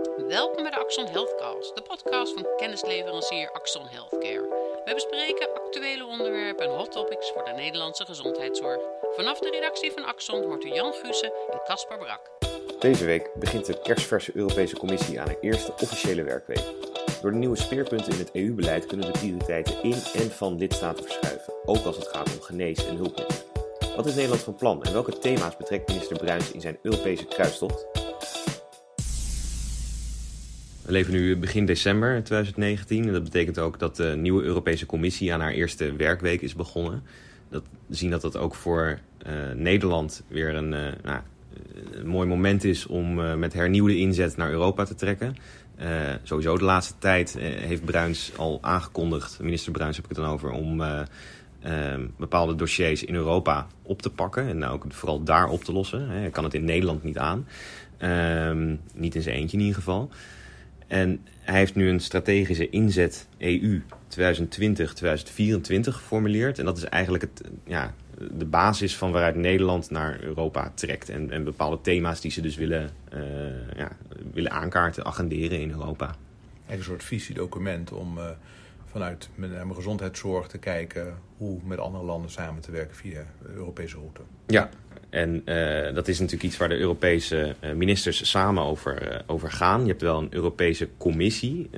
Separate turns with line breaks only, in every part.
Welkom bij de Axon Healthcast, de podcast van kennisleverancier Axon Healthcare. We bespreken actuele onderwerpen en hot topics voor de Nederlandse gezondheidszorg. Vanaf de redactie van Axon hoort u Jan Gussen en Caspar Brak.
Deze week begint de kerstverse Europese Commissie aan haar eerste officiële werkweek. Door de nieuwe speerpunten in het EU-beleid kunnen de prioriteiten in en van lidstaten verschuiven, ook als het gaat om genees- en hulpmiddelen. Wat is Nederland van plan en welke thema's betrekt minister Bruins in zijn Europese kruistocht? We leven nu begin december 2019 en dat betekent ook dat de nieuwe Europese Commissie aan haar eerste werkweek is begonnen. Dat, we zien dat dat ook voor uh, Nederland weer een, uh, nou, een, mooi moment is om uh, met hernieuwde inzet naar Europa te trekken. sowieso de laatste tijd heeft Bruins al aangekondigd, minister Bruins heb ik het dan over, om bepaalde dossiers in Europa op te pakken en ook vooral daar op te lossen. Hij kan het in Nederland niet aan, niet in zijn eentje in ieder geval. En hij heeft nu een strategische inzet EU 2020-2024 geformuleerd. En dat is eigenlijk het, ja, de basis van waaruit Nederland naar Europa trekt. En, en bepaalde thema's die ze dus willen, uh, ja, willen aankaarten, agenderen in Europa.
Een soort visiedocument om uh, vanuit name gezondheidszorg te kijken hoe met andere landen samen te werken via de Europese route.
Ja, en uh, dat is natuurlijk iets waar de Europese uh, ministers samen over, uh, over gaan. Je hebt wel een Europese commissie,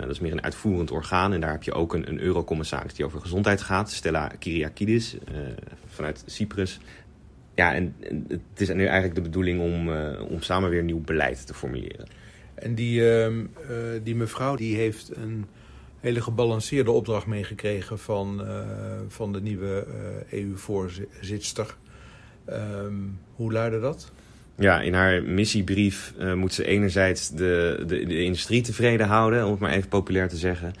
dat is meer een uitvoerend orgaan. En daar heb je ook een, een eurocommissaris die over gezondheid gaat, Stella Kyriakidis vanuit Cyprus. Ja, en, en, het is nu eigenlijk de bedoeling om, om samen weer nieuw beleid te formuleren.
En die, ehm, die mevrouw die heeft een hele gebalanceerde opdracht meegekregen van, van de nieuwe EU-voorzitter. Um, hoe luidde dat?
Ja, in haar missiebrief uh, moet ze enerzijds de, de, de, industrie tevreden houden, om het maar even populair te zeggen.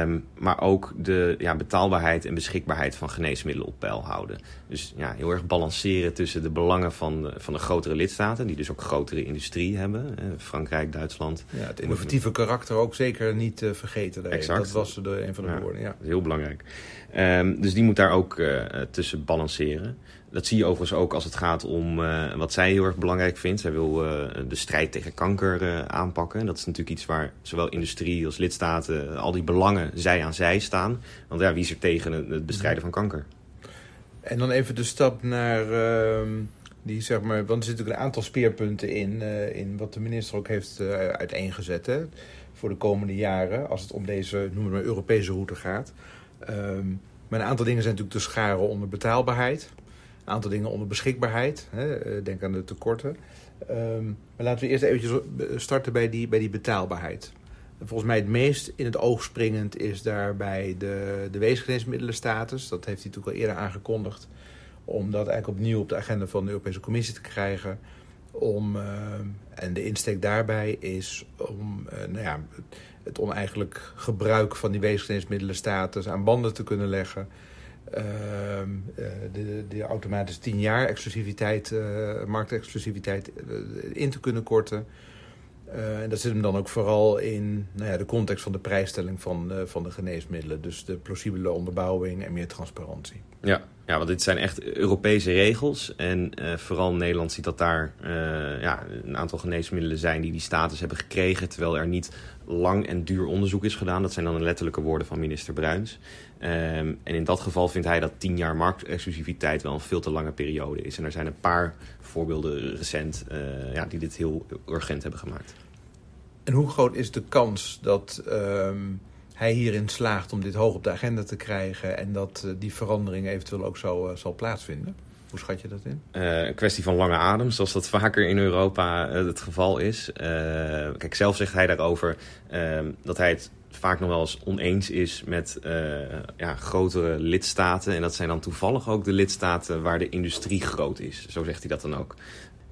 Um, maar ook de ja, betaalbaarheid en beschikbaarheid van geneesmiddelen op peil houden. Dus ja, heel erg balanceren tussen de belangen van de, van de grotere lidstaten, die dus ook grotere industrie hebben. Frankrijk, Duitsland.
Ja, het innovatieve karakter ook zeker niet uh, vergeten. Daarin. Exact. Dat was de, een van de
ja,
woorden. Ja,
heel belangrijk. Um, dus die moet daar ook tussen balanceren. Dat zie je overigens ook als het gaat om uh, wat zij heel erg belangrijk vindt. Zij wil uh, de strijd tegen kanker uh, aanpakken. Dat is natuurlijk iets waar zowel industrie als lidstaten, al die belangen, zij aan zij staan. Want ja, wie is er tegen het bestrijden van kanker?
En dan even de stap naar ehm, die, zeg maar, want er zitten een aantal speerpunten in, in wat de minister ook heeft uiteengezet voor de komende jaren. Als het om deze, noemen we maar, Europese route gaat. Um, maar een aantal dingen zijn natuurlijk te scharen onder betaalbaarheid. Een aantal dingen onder beschikbaarheid. Hè, denk aan de tekorten. Um, maar laten we eerst eventjes starten bij die, bij die betaalbaarheid. Volgens mij het meest in het oog springend is daarbij de, de weesgeneesmiddelenstatus. Dat heeft hij natuurlijk al eerder aangekondigd. Om dat eigenlijk opnieuw op de agenda van de Europese Commissie te krijgen. Om, uh, en de insteek daarbij is om uh, nou ja, het oneigenlijk gebruik van die weesgeneesmiddelenstatus aan banden te kunnen leggen. Uh, de, de automatische 10 jaar exclusiviteit, uh, marktexclusiviteit uh, in te kunnen korten. en dat zit hem dan ook vooral in nou ja, de context van de prijsstelling van, van de geneesmiddelen. Dus de plausibele onderbouwing en meer transparantie.
Ja, ja want dit zijn echt Europese regels. En vooral Nederland ziet dat daar ja, een aantal geneesmiddelen zijn die die status hebben gekregen. Terwijl er niet lang en duur onderzoek is gedaan. Dat zijn dan de letterlijke woorden van minister Bruins. Um, en in dat geval vindt hij dat tien jaar marktexclusiviteit wel een veel te lange periode is. En er zijn een paar voorbeelden recent uh, ja, die dit heel urgent hebben gemaakt.
En hoe groot is de kans dat um, hij hierin slaagt om dit hoog op de agenda te krijgen en dat uh, die verandering eventueel ook zo uh, zal plaatsvinden? Hoe schat je dat in?
Uh, een kwestie van lange adem, zoals dat vaker in Europa het geval is. Kijk, zelf zegt hij daarover dat hij het vaak nog wel eens oneens is met ja, grotere lidstaten. En dat zijn dan toevallig ook de lidstaten waar de industrie groot is. Zo zegt hij dat dan ook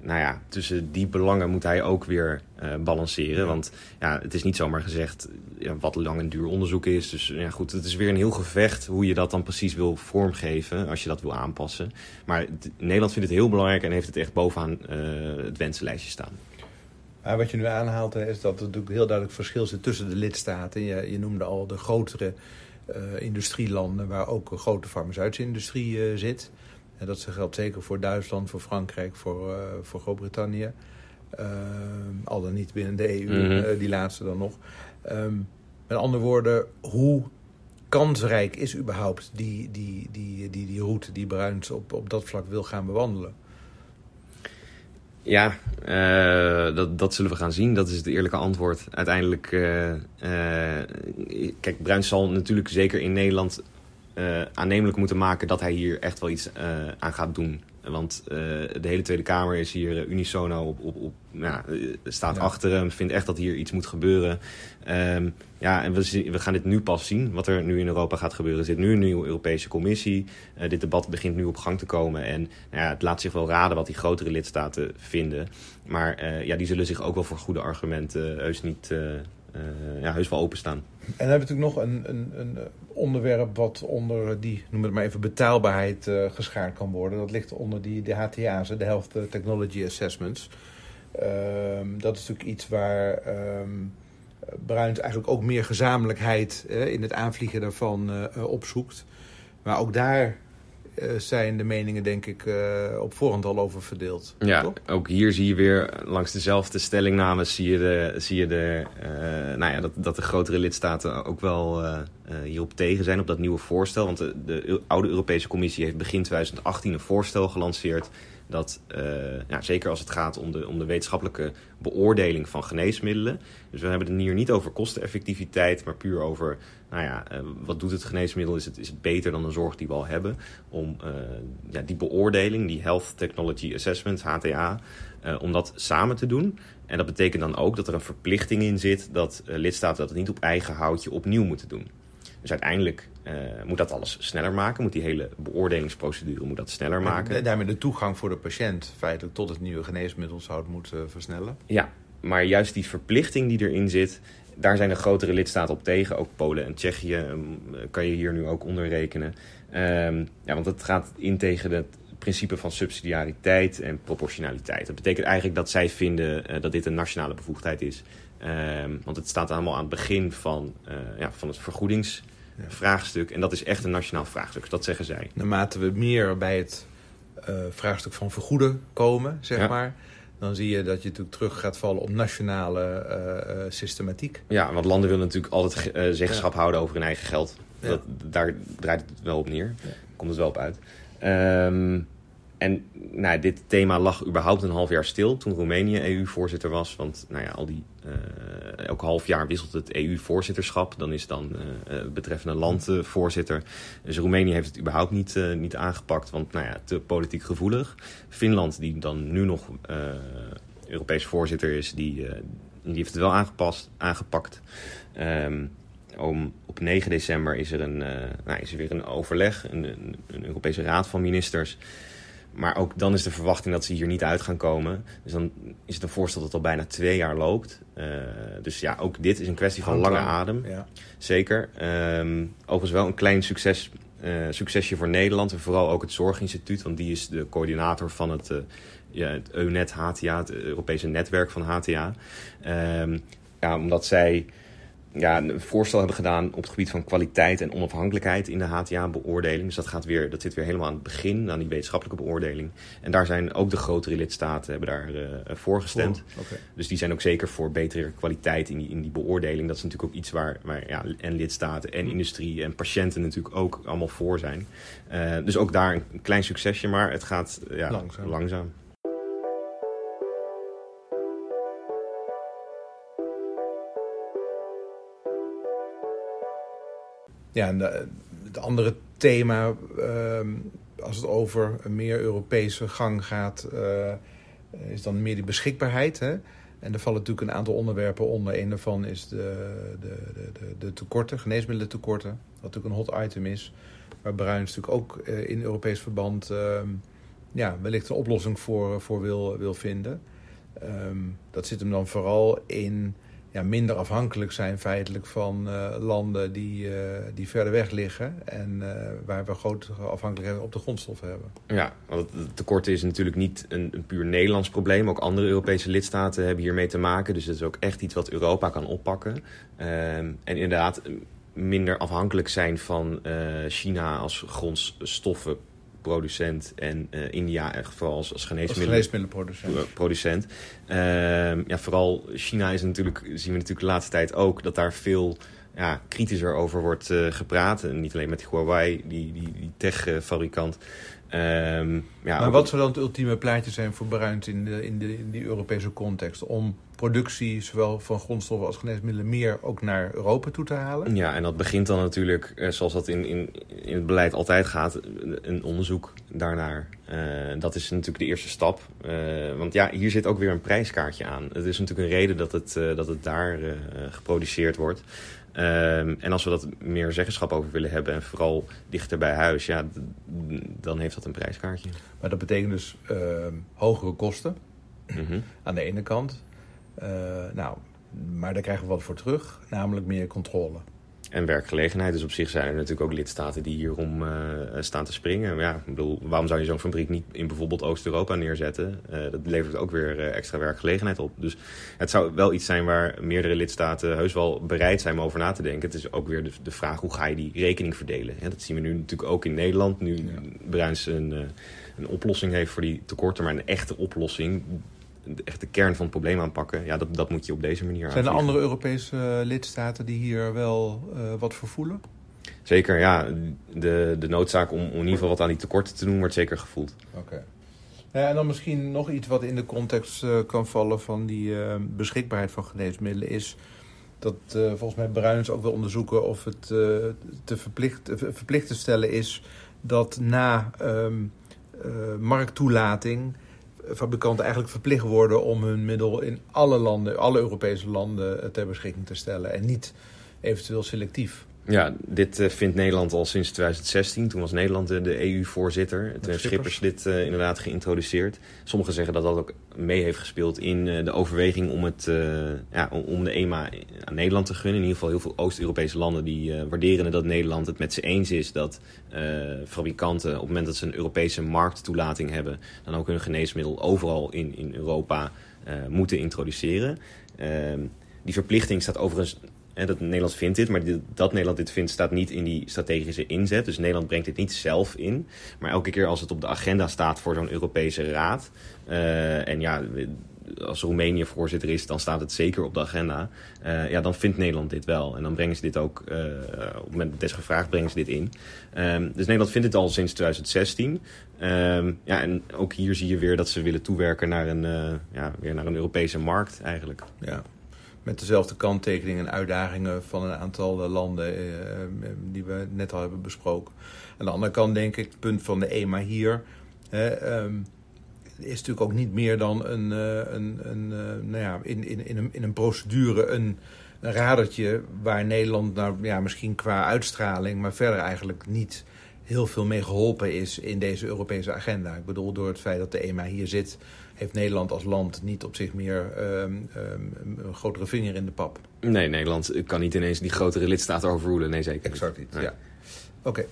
nou ja, tussen die belangen moet hij ook weer uh, balanceren. Want ja, het is niet zomaar gezegd ja, wat lang en duur onderzoek is. Dus ja, goed, het is weer een heel gevecht hoe je dat dan precies wil vormgeven als je dat wil aanpassen. Maar Nederland vindt het heel belangrijk en heeft het echt bovenaan uh, het wensenlijstje staan.
Maar wat je nu aanhaalt is dat er natuurlijk heel duidelijk verschil zit tussen de lidstaten. Je, je noemde al de grotere uh, industrielanden waar ook een grote farmaceutische industrie zit. En dat geldt zeker voor Duitsland, voor Frankrijk, voor, uh, voor Groot-Brittannië. al dan niet binnen de EU,
Mhm.
die laatste dan nog. Ehm, met andere woorden, hoe kansrijk is überhaupt die, die, die, die, die route die Bruins op, op dat vlak wil gaan bewandelen?
Ja, eh, dat, dat zullen we gaan zien. Dat is het eerlijke antwoord. Uiteindelijk, eh, eh, kijk, Bruins zal natuurlijk zeker in Nederland eh, aannemelijk moeten maken dat hij hier echt wel iets eh, aan gaat doen. Want eh, de hele Tweede Kamer is hier unisono op, op, op ja, staat
Ja.
achter hem, vindt echt dat hier iets moet gebeuren. Ehm, ja, en we, gaan dit nu pas zien, wat er nu in Europa gaat gebeuren. Er zit nu een nieuwe Europese Commissie. Dit debat begint nu op gang te komen. En nou ja, het laat zich wel raden wat die grotere lidstaten vinden. Maar ja, die zullen zich ook wel voor goede argumenten heus niet... eh, eh, ja, heus wel openstaan.
En dan hebben we natuurlijk nog een, een, een onderwerp wat onder die, noem het maar even, betaalbaarheid eh, geschaard kan worden. Dat ligt onder die, de HTA's, de Health Technology Assessments. Ehm, dat is natuurlijk iets waar ehm Bruins eigenlijk ook meer gezamenlijkheid eh, in het aanvliegen daarvan eh, eh, opzoekt. Maar ook daar eh, zijn de meningen denk ik eh, op voorhand al over verdeeld.
Ja,
toch?
ook hier zie je weer langs dezelfde stellingnames zie je, de, zie je de, eh, nou ja, dat, dat de grotere lidstaten ook wel eh, eh, hierop tegen zijn, op dat nieuwe voorstel. Want de, oude Europese Commissie heeft begin 2018 een voorstel gelanceerd dat, eh, ja, zeker als het gaat om de, om de wetenschappelijke beoordeling van geneesmiddelen. Dus we hebben het hier niet over kosteneffectiviteit, maar puur over, nou ja, eh, wat doet het geneesmiddel? Is het, is het beter dan de zorg die we al hebben? Om eh, ja, die beoordeling, die Health Technology Assessment, HTA, eh, om dat samen te doen. En dat betekent dan ook dat er een verplichting in zit dat lidstaten dat niet op eigen houtje opnieuw moeten doen. Dus uiteindelijk moet dat alles sneller maken, moet die hele beoordelingsprocedure moet dat sneller maken.
En daarmee de toegang voor de patiënt feitelijk tot het nieuwe geneesmiddel zou het moeten versnellen.
Ja, maar juist die verplichting die erin zit, daar zijn de grotere lidstaten op tegen. Ook Polen en Tsjechië ehm, kan je hier nu ook onder rekenen. Ehm, ja, want het gaat in tegen het principe van subsidiariteit en proportionaliteit. Dat betekent eigenlijk dat zij vinden eh, dat dit een nationale bevoegdheid is. Ehm, want het staat allemaal aan het begin van, eh, ja, van het vergoedingsvraagstuk. En dat is echt een nationaal vraagstuk, dat zeggen zij.
Naarmate we meer bij het eh, vraagstuk van vergoeden komen, zeg
Ja.
maar, dan zie je dat je natuurlijk terug gaat vallen op nationale eh, eh, systematiek.
Ja, want landen willen natuurlijk altijd eh, zeggenschap houden over hun eigen geld.
Ja.
Dat, daar draait het wel op neer. Komt het wel op uit. Ehm, en nou, dit thema lag überhaupt een half jaar stil toen Roemenië EU-voorzitter was. Want nou ja, al die, eh, elk half jaar wisselt het EU-voorzitterschap. Dan is dan eh, het betreffende land eh, voorzitter. Dus Roemenië heeft het überhaupt niet, eh, niet aangepakt, want nou ja, te politiek gevoelig. Finland, die dan nu nog eh, Europees voorzitter is, die, eh, die heeft het wel aangepast, aangepakt. Ehm, om, op 9 december is er, een, eh, nou, is er weer een overleg, een Europese raad van ministers. Maar ook dan is de verwachting dat ze hier niet uit gaan komen. Dus dan is het een voorstel dat al bijna twee jaar loopt. Eh, dus ja, ook dit is een kwestie van lange
lang.
adem.
Ja.
Zeker. Ehm, overigens wel een klein succes, eh, succesje voor Nederland. En vooral ook het Zorginstituut. Want die is de coördinator van het, eh, ja, het EUNET HTA, het Europese netwerk van HTA. Ehm, ja, omdat zij ja, een voorstel hebben gedaan op het gebied van kwaliteit en onafhankelijkheid in de HTA-beoordeling. Dus dat, gaat weer, dat zit weer helemaal aan het begin, aan die wetenschappelijke beoordeling. En daar zijn ook de grotere lidstaten hebben daar eh, voor gestemd.
Oh.
Dus die zijn ook zeker voor betere kwaliteit in die, in die beoordeling. Dat is natuurlijk ook iets waar, waar ja, en lidstaten en industrie en patiënten natuurlijk ook allemaal voor zijn. Eh, dus ook daar een klein succesje, maar het gaat ja,
Langzaam.
langzaam.
Ja, en de- het andere thema, ehm, als het over een meer Europese gang gaat, eh, is dan meer die beschikbaarheid. Hè? En er vallen natuurlijk een aantal onderwerpen onder. Een daarvan is de, de, de, de, de tekorten, geneesmiddelentekorten. Wat natuurlijk een hot item is. Waar Bruins natuurlijk ook eh, in Europees verband ehm, ja, wellicht een oplossing voor, voor wil, wil vinden. Ehm, dat zit hem dan vooral in ja, minder afhankelijk zijn feitelijk van eh, landen die, eh, die verder weg liggen en eh, waar we grotere afhankelijkheid op de grondstoffen hebben.
Ja, want het tekort is natuurlijk niet een, een puur Nederlands probleem. Ook andere Europese lidstaten hebben hiermee te maken. Dus het is ook echt iets wat Europa kan oppakken. Ehm, en inderdaad minder afhankelijk zijn van China als grondstoffen producent en India echt vooral als, als geneesmiddelen,
geneesmiddelenproducent.
Producent. Ehm, ja, vooral China is natuurlijk, zien we natuurlijk de laatste tijd ook, dat daar veel ja, kritischer over wordt gepraat. En niet alleen met Huawei, die, die, die tech-fabrikant.
Ehm, ja, maar wat zou dan het ultieme plaatje zijn voor Bruins in, de, in, de, in die Europese context? Om productie, zowel van grondstoffen als geneesmiddelen, meer ook naar Europa toe te halen?
Ja, en dat begint dan natuurlijk, eh, zoals dat in, in, in het beleid altijd gaat, een onderzoek daarnaar. Uh, dat is natuurlijk de eerste stap. Uh, want ja, hier zit ook weer een prijskaartje aan. Het is natuurlijk een reden dat het, uh, dat het daar geproduceerd wordt. Um, en als we dat meer zeggenschap over willen hebben en vooral dichter bij huis, ja, dan heeft dat een prijskaartje.
Maar dat betekent dus uh, hogere kosten mm -hmm. aan de ene kant. Uh, nou, maar daar krijgen we wat voor terug, namelijk meer controle
en werkgelegenheid. Dus op zich zijn er natuurlijk ook lidstaten die hierom uh, staan te springen. Maar ja, ik bedoel, waarom zou je zo'n fabriek niet in bijvoorbeeld Oost-Europa neerzetten? Uh, dat levert ook weer uh, extra werkgelegenheid op. Dus het zou wel iets zijn waar meerdere lidstaten heus wel bereid zijn om over na te denken. Het is ook weer de, de vraag, hoe ga je die rekening verdelen? Ja, dat zien we nu natuurlijk ook in Nederland. Nu ja. Bruins een, een oplossing heeft voor die tekorten, maar een echte oplossing echt de kern van het probleem aanpakken, ja, dat, dat moet je op deze manier
Zijn er andere Europese uh, lidstaten die hier wel uh, wat voor voelen?
Zeker, ja. De, de noodzaak om, om in ieder geval wat aan die tekorten te doen, wordt zeker gevoeld.
Oké. Ja, en dan misschien nog iets wat in de context uh, kan vallen van die beschikbaarheid van geneesmiddelen is dat volgens mij Bruins ook wil onderzoeken of het te verplicht, verplicht te stellen is dat na um, markttoelating fabrikanten eigenlijk verplicht worden om hun middel in alle landen, alle Europese landen ter beschikking te stellen en niet eventueel selectief.
Ja, dit uh, vindt Nederland al sinds 2016. Toen was Nederland de, de EU-voorzitter. Toen heeft Schippers dit uh, inderdaad geïntroduceerd. Sommigen zeggen dat dat ook mee heeft gespeeld in uh, de overweging om, het, ja, om de EMA aan Nederland te gunnen. In ieder geval heel veel Oost-Europese landen die waarderen dat Nederland het met ze eens is dat fabrikanten op het moment dat ze een Europese markttoelating hebben, dan ook hun geneesmiddel overal in, in Europa moeten introduceren. Ehm, die verplichting staat overigens dat Nederland vindt dit, maar dat Nederland dit vindt staat niet in die strategische inzet. Dus Nederland brengt dit niet zelf in. Maar elke keer als het op de agenda staat voor zo'n Europese raad. Uh, en ja, als Roemenië voorzitter is, dan staat het zeker op de agenda. Uh, ja, dan vindt Nederland dit wel. En dan brengen ze dit ook, uh, op het moment dat gevraagd, brengen ze dit in. Um, dus Nederland vindt het al sinds 2016. Um, ehm, ja, en ook hier zie je weer dat ze willen toewerken naar een, ja, weer naar een Europese markt eigenlijk.
Ja met dezelfde kanttekeningen en uitdagingen van een aantal landen eh, eh, die we net al hebben besproken. Aan de andere kant denk ik, het punt van de EMA hier um, is natuurlijk ook niet meer dan een, een, een nou ja, in, in, in, een, in een procedure een, een radertje waar Nederland nou ja, misschien qua uitstraling, maar verder eigenlijk niet heel veel mee geholpen is in deze Europese agenda. Ik bedoel, door het feit dat de EMA hier zit, heeft Nederland als land niet op zich meer um, um, een grotere vinger in de pap.
Nee, Nederland kan niet ineens die grotere lidstaten overrulen. Nee, zeker
Exact niet, ja. Oké.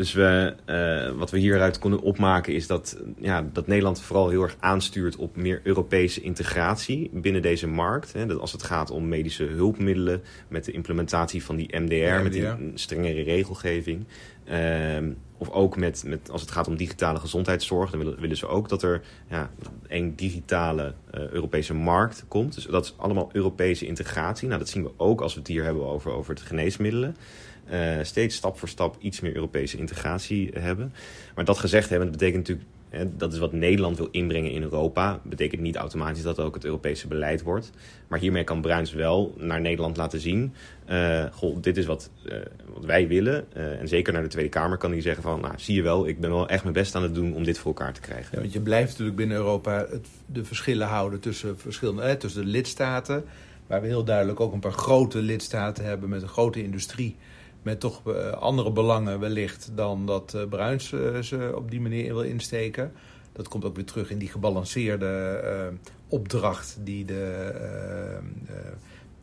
Dus we, uh, wat we hieruit konden opmaken is dat, ja, dat Nederland vooral heel erg aanstuurt op meer Europese integratie binnen deze markt. Hè. Dat als het gaat om medische hulpmiddelen, met de implementatie van die MDR, met die strengere regelgeving. Uh, of ook met, met, als het gaat om digitale gezondheidszorg, dan willen, willen ze ook dat er ja, een digitale uh, Europese markt komt. Dus dat is allemaal Europese integratie. Nou, dat zien we ook als we het hier hebben over, over het geneesmiddelen. Uh, steeds stap voor stap iets meer Europese integratie hebben. Maar dat gezegd hebben, dat betekent natuurlijk dat is wat Nederland wil inbrengen in Europa. Betekent niet automatisch dat ook het Europese beleid wordt. Maar hiermee kan Bruins wel naar Nederland laten zien. Uh, goh, dit is wat, uh, wat wij willen. En zeker naar de Tweede Kamer kan hij zeggen van... Nou, zie je wel, ik ben wel echt mijn best aan het doen om dit voor elkaar te krijgen.
Want je blijft natuurlijk binnen Europa het, de verschillen houden tussen, verschillende, tussen de lidstaten. Waar we heel duidelijk ook een paar grote lidstaten hebben met een grote industrie met toch eh, andere belangen wellicht dan dat uh, Bruins uh, ze op die manier wil insteken. Dat komt ook weer terug in die gebalanceerde opdracht die de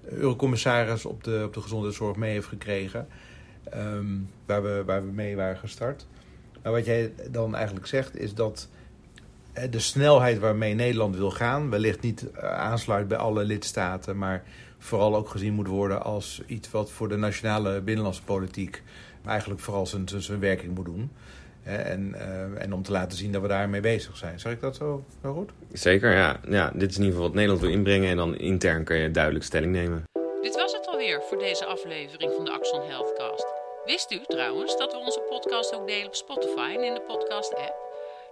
eurocommissaris op de, op de gezondheidszorg mee heeft gekregen. Um, waar, we, waar we mee waren gestart. Maar wat jij dan eigenlijk zegt is dat de snelheid waarmee Nederland wil gaan, wellicht niet aansluit bij alle lidstaten, maar vooral ook gezien moet worden als iets wat voor de nationale binnenlandse politiek eigenlijk vooral zijn, zijn werking moet doen. Hè, en, eh, en om te laten zien dat we daarmee bezig zijn. Zeg ik dat zo, zo goed?
Zeker, ja. ja. Dit is in ieder geval wat Nederland wil inbrengen en dan intern kun je duidelijk stelling nemen.
Dit was het alweer voor deze aflevering van de Axon Healthcast. Wist u trouwens dat we onze podcast ook delen op Spotify en in de podcast-app?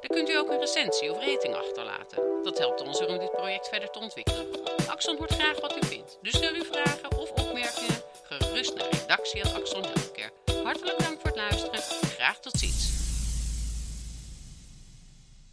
Daar kunt u ook een recensie of rating achterlaten. Dat helpt ons er om dit project verder te ontwikkelen. Axon hoort graag wat u vindt, dus stel uw vragen of opmerkingen gerust naar redactie Axon Healthcare. Hartelijk dank voor het luisteren. Graag tot ziens.